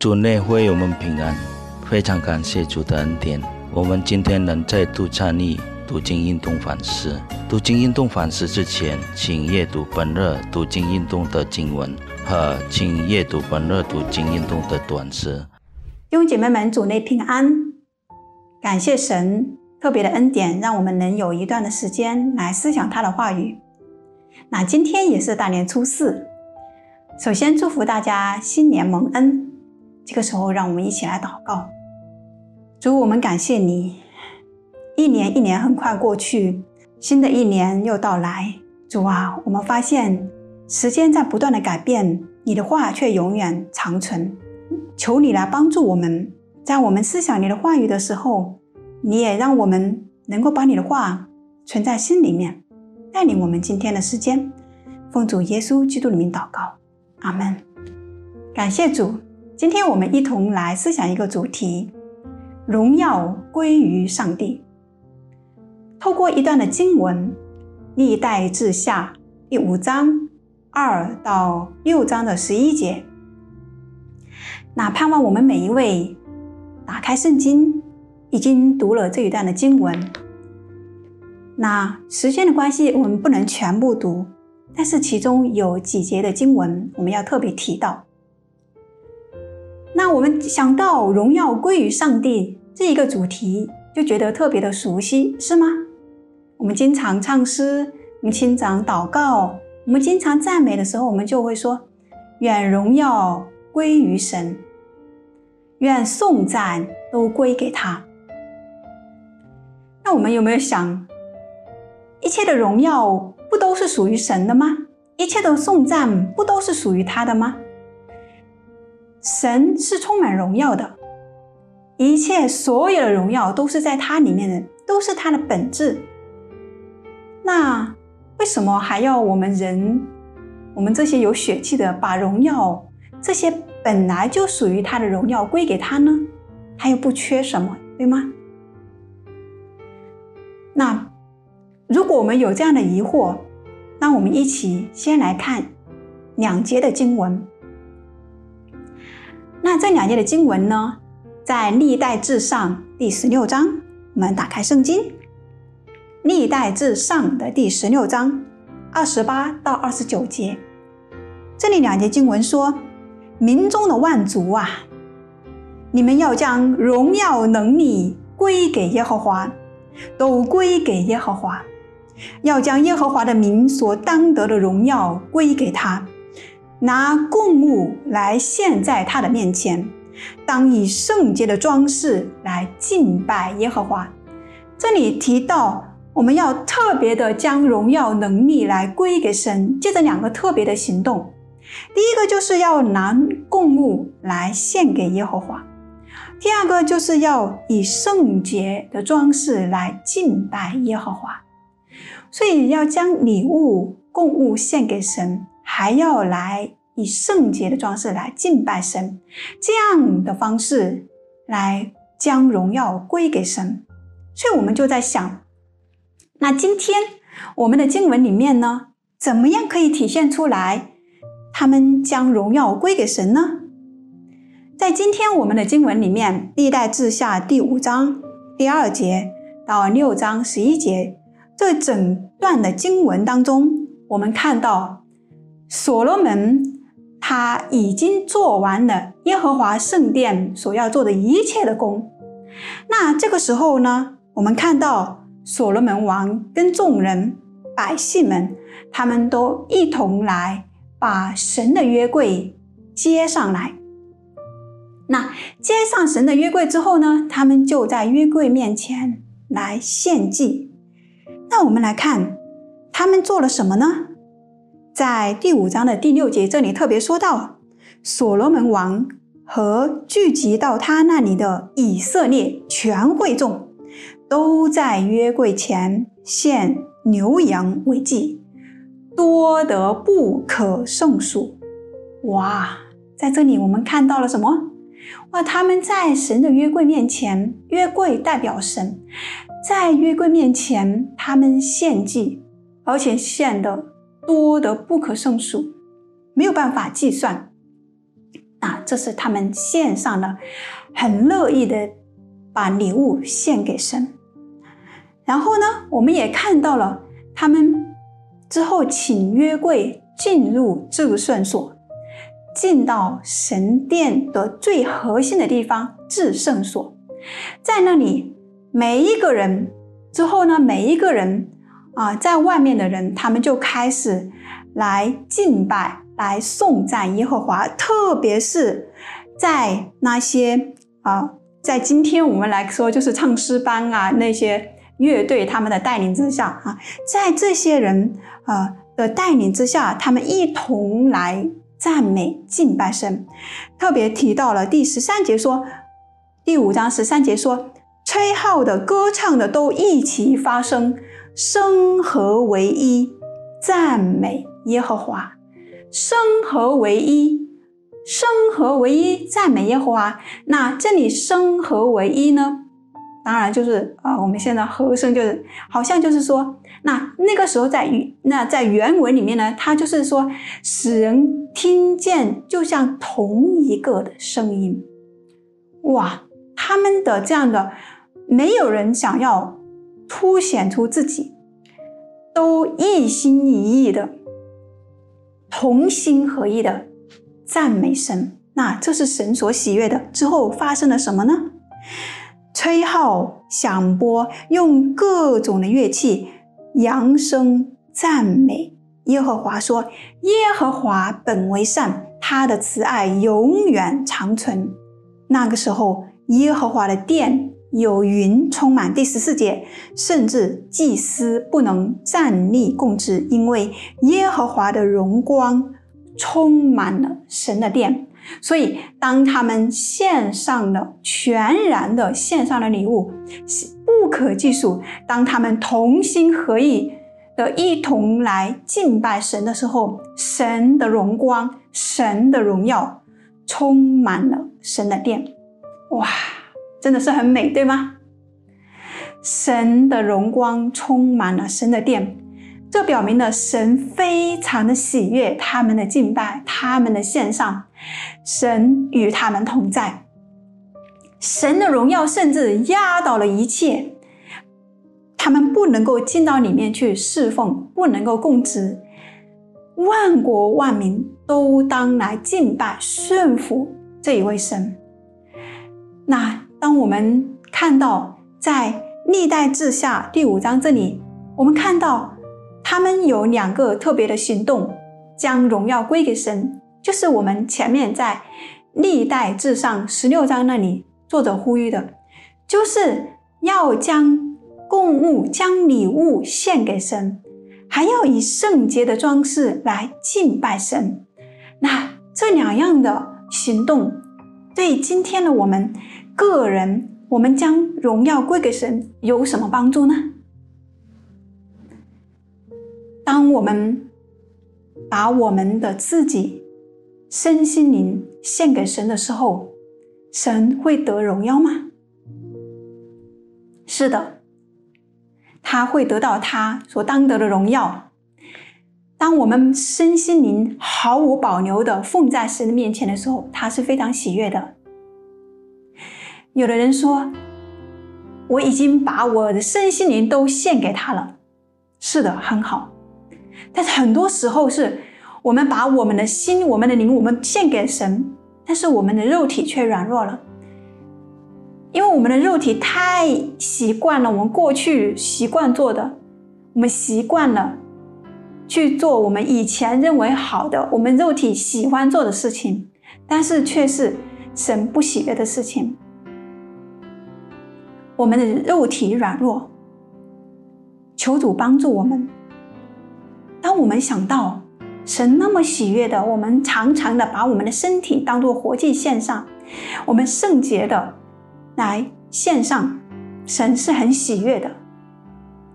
主内会友们平安，非常感谢主的恩典。我们今天能再度参与读经运动反思。读经运动反思之前，请阅读本日读经运动的经文和请阅读本日读经运动的短诗。弟兄姐妹们，主内平安，感谢神特别的恩典，让我们能有一段的时间来思想他的话语。那今天也是大年初四，首先祝福大家新年蒙恩。这个时候，让我们一起来祷告。主，我们感谢你，一年一年很快过去，新的一年又到来。主啊，我们发现时间在不断的改变，你的话却永远长存。求你来帮助我们，在我们思想你的话语的时候，你也让我们能够把你的话存在心里面，带领我们今天的时间。奉主耶稣基督的名祷告，阿门。感谢主。今天我们一同来思想一个主题：荣耀归于上帝。透过一段的经文，《历代志下》第五章二到六章的十一节。那盼望我们每一位打开圣经，已经读了这一段的经文。那时间的关系，我们不能全部读，但是其中有几节的经文，我们要特别提到。那我们想到荣耀归于上帝这一个主题，就觉得特别的熟悉，是吗？我们经常唱诗，我们经常祷告，我们经常赞美的时候，我们就会说：“愿荣耀归于神，愿颂赞都归给他。”那我们有没有想，一切的荣耀不都是属于神的吗？一切的颂赞不都是属于他的吗？神是充满荣耀的，一切所有的荣耀都是在它里面的，都是它的本质。那为什么还要我们人，我们这些有血气的，把荣耀这些本来就属于他的荣耀归给他呢？他又不缺什么，对吗？那如果我们有这样的疑惑，那我们一起先来看两节的经文。那这两节的经文呢，在历代志上第十六章，我们打开圣经，历代志上的第十六章二十八到二十九节，这里两节经文说：“民中的万族啊，你们要将荣耀能力归给耶和华，都归给耶和华，要将耶和华的名所当得的荣耀归给他。”拿供物来献在他的面前，当以圣洁的装饰来敬拜耶和华。这里提到，我们要特别的将荣耀能力来归给神，借着两个特别的行动。第一个就是要拿供物来献给耶和华，第二个就是要以圣洁的装饰来敬拜耶和华。所以要将礼物供物献给神。还要来以圣洁的装饰来敬拜神，这样的方式来将荣耀归给神。所以我们就在想，那今天我们的经文里面呢，怎么样可以体现出来他们将荣耀归给神呢？在今天我们的经文里面，历代志下第五章第二节到六章十一节这整段的经文当中，我们看到。所罗门他已经做完了耶和华圣殿所要做的一切的工。那这个时候呢，我们看到所罗门王跟众人、百姓们，他们都一同来把神的约柜接上来。那接上神的约柜之后呢，他们就在约柜面前来献祭。那我们来看，他们做了什么呢？在第五章的第六节，这里特别说到，所罗门王和聚集到他那里的以色列全会众，都在约柜前献牛羊为祭，多得不可胜数。哇，在这里我们看到了什么？哇，他们在神的约柜面前，约柜代表神，在约柜面前，他们献祭，而且献的。多得不可胜数，没有办法计算。啊，这是他们献上的，很乐意的把礼物献给神。然后呢，我们也看到了他们之后请约柜进入至圣所，进到神殿的最核心的地方至圣所，在那里每一个人之后呢，每一个人啊，在外面的人，他们就开始来敬拜。来颂赞耶和华，特别是在那些啊，在今天我们来说，就是唱诗班啊，那些乐队他们的带领之下啊，在这些人啊的带领之下，他们一同来赞美敬拜神。特别提到了第十三节说，第五章十三节说，吹号的、歌唱的都一起发声，生合为一，赞美耶和华。生合为一，生合为一，赞美耶和华。那这里生合为一呢？当然就是啊，我们现在和声就是好像就是说，那那个时候在语那在原文里面呢，它就是说使人听见就像同一个的声音。哇，他们的这样的没有人想要凸显出自己，都一心一意的。同心合意的赞美神，那这是神所喜悦的。之后发生了什么呢？吹号响波，用各种的乐器扬声赞美耶和华，说：“耶和华本为善，他的慈爱永远长存。”那个时候，耶和华的殿有云充满。第十四节，甚至祭司不能站立供职，因为耶和华的荣光充满了神的殿。所以，当他们献上了全然的献上了礼物，不可计数。当他们同心合意的一同来敬拜神的时候，神的荣光、神的荣耀充满了神的殿。哇！真的是很美，对吗？神的荣光充满了神的殿，这表明了神非常的喜悦他们的敬拜，他们的献上，神与他们同在。神的荣耀甚至压倒了一切，他们不能够进到里面去侍奉，不能够供职，万国万民都当来敬拜顺服这一位神。那。当我们看到在历代志下第五章这里，我们看到他们有两个特别的行动，将荣耀归给神，就是我们前面在历代志上十六章那里作者呼吁的，就是要将供物、将礼物献给神，还要以圣洁的装饰来敬拜神。那这两样的行动，对今天的我们。个人，我们将荣耀归给神，有什么帮助呢？当我们把我们的自己身心灵献给神的时候，神会得荣耀吗？是的，他会得到他所当得的荣耀。当我们身心灵毫无保留的奉在神的面前的时候，他是非常喜悦的。有的人说：“我已经把我的身心灵都献给他了。”是的，很好。但是很多时候是我们把我们的心、我们的灵，我们献给神，但是我们的肉体却软弱了，因为我们的肉体太习惯了我们过去习惯做的，我们习惯了去做我们以前认为好的、我们肉体喜欢做的事情，但是却是神不喜悦的事情。我们的肉体软弱，求主帮助我们。当我们想到神那么喜悦的，我们常常的把我们的身体当做活祭献上，我们圣洁的来献上，神是很喜悦的。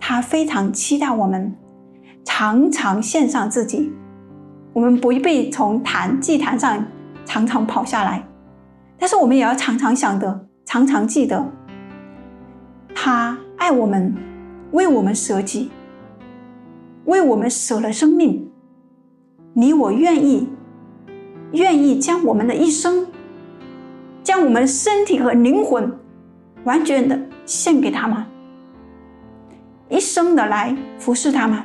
他非常期待我们常常献上自己，我们不必从坛祭坛上常常跑下来，但是我们也要常常想得，常常记得。他爱我们，为我们舍己，为我们舍了生命。你我愿意愿意将我们的一生，将我们身体和灵魂，完全的献给他吗？一生的来服侍他吗？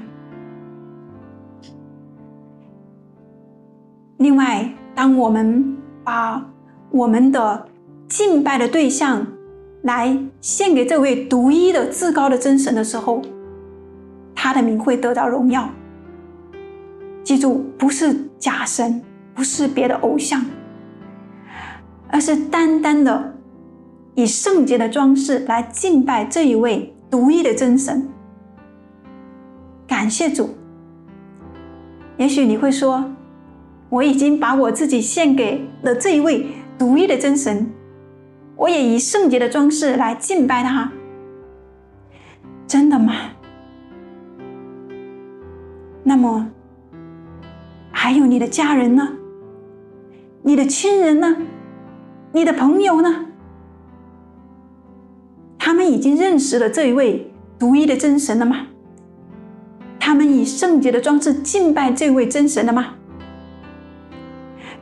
另外，当我们把我们的敬拜的对象来献给这位独一的至高的真神的时候，他的名会得到荣耀。记住，不是假神，不是别的偶像，而是单单的以圣洁的装饰来敬拜这一位独一的真神。感谢主。也许你会说。我已经把我自己献给了这一位独一的真神，我也以圣洁的装饰来敬拜他。真的吗？那么，还有你的家人呢？你的亲人呢？你的朋友呢？他们已经认识了这一位独一的真神了吗？他们以圣洁的装饰敬拜这位真神了吗？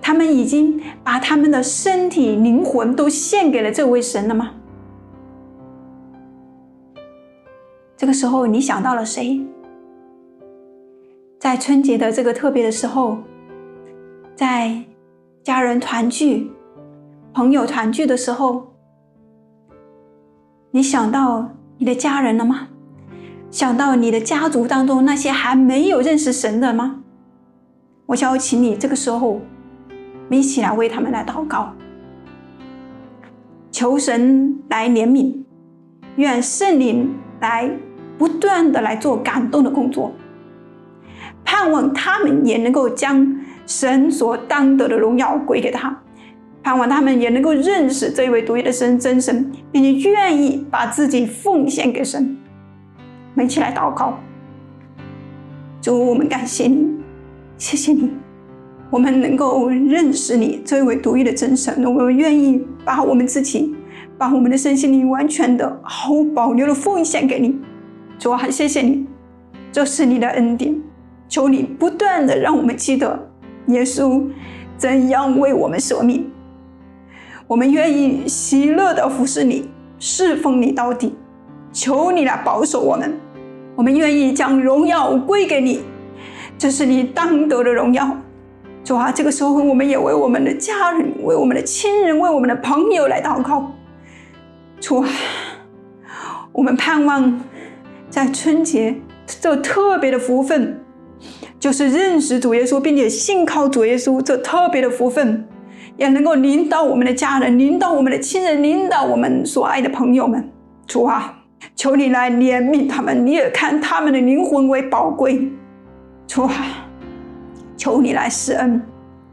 他们已经把他们的身体、灵魂都献给了这位神了吗？这个时候，你想到了谁？在春节的这个特别的时候，在家人团聚、朋友团聚的时候，你想到你的家人了吗？想到你的家族当中那些还没有认识神的吗？我想要请你这个时候。一起来为他们来祷告，求神来怜悯，愿圣灵来不断的来做感动的工作，盼望他们也能够将神所当得的荣耀归给他，盼望他们也能够认识这位独一的神真神，并且愿意把自己奉献给神。我们一起来祷告，主，我们感谢你，谢谢你。我们能够认识你这位独一的真神，我们愿意把我们自己，把我们的身心灵完全的毫无保留的奉献给你。主啊，谢谢你，这是你的恩典。求你不断的让我们记得耶稣怎样为我们舍命。我们愿意喜乐的服侍你，侍奉你到底。求你来保守我们，我们愿意将荣耀归给你，这是你当得的荣耀。主啊，这个时候我们也为我们的家人、为我们的亲人、为我们的朋友来祷告。主啊，我们盼望在春节这特别的福分，就是认识主耶稣，并且信靠主耶稣这特别的福分，也能够领导我们的家人、领导我们的亲人、领导我们所爱的朋友们。主啊，求你来怜悯他们，你也看他们的灵魂为宝贵。主啊。求你来施恩，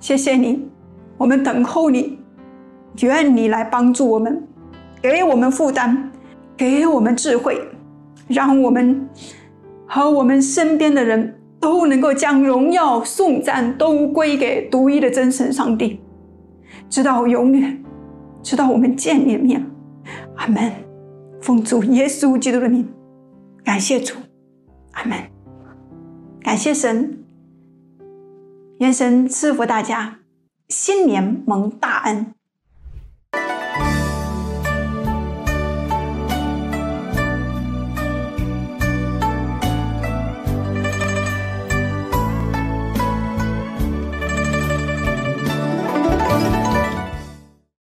谢谢你，我们等候你，愿你来帮助我们，给我们负担，给我们智慧，让我们和我们身边的人都能够将荣耀颂赞都归给独一的真神上帝，直到永远，直到我们见你的面。阿门。奉主耶稣基督的名，感谢主，阿门。感谢神。愿神赐福大家，新年蒙大恩。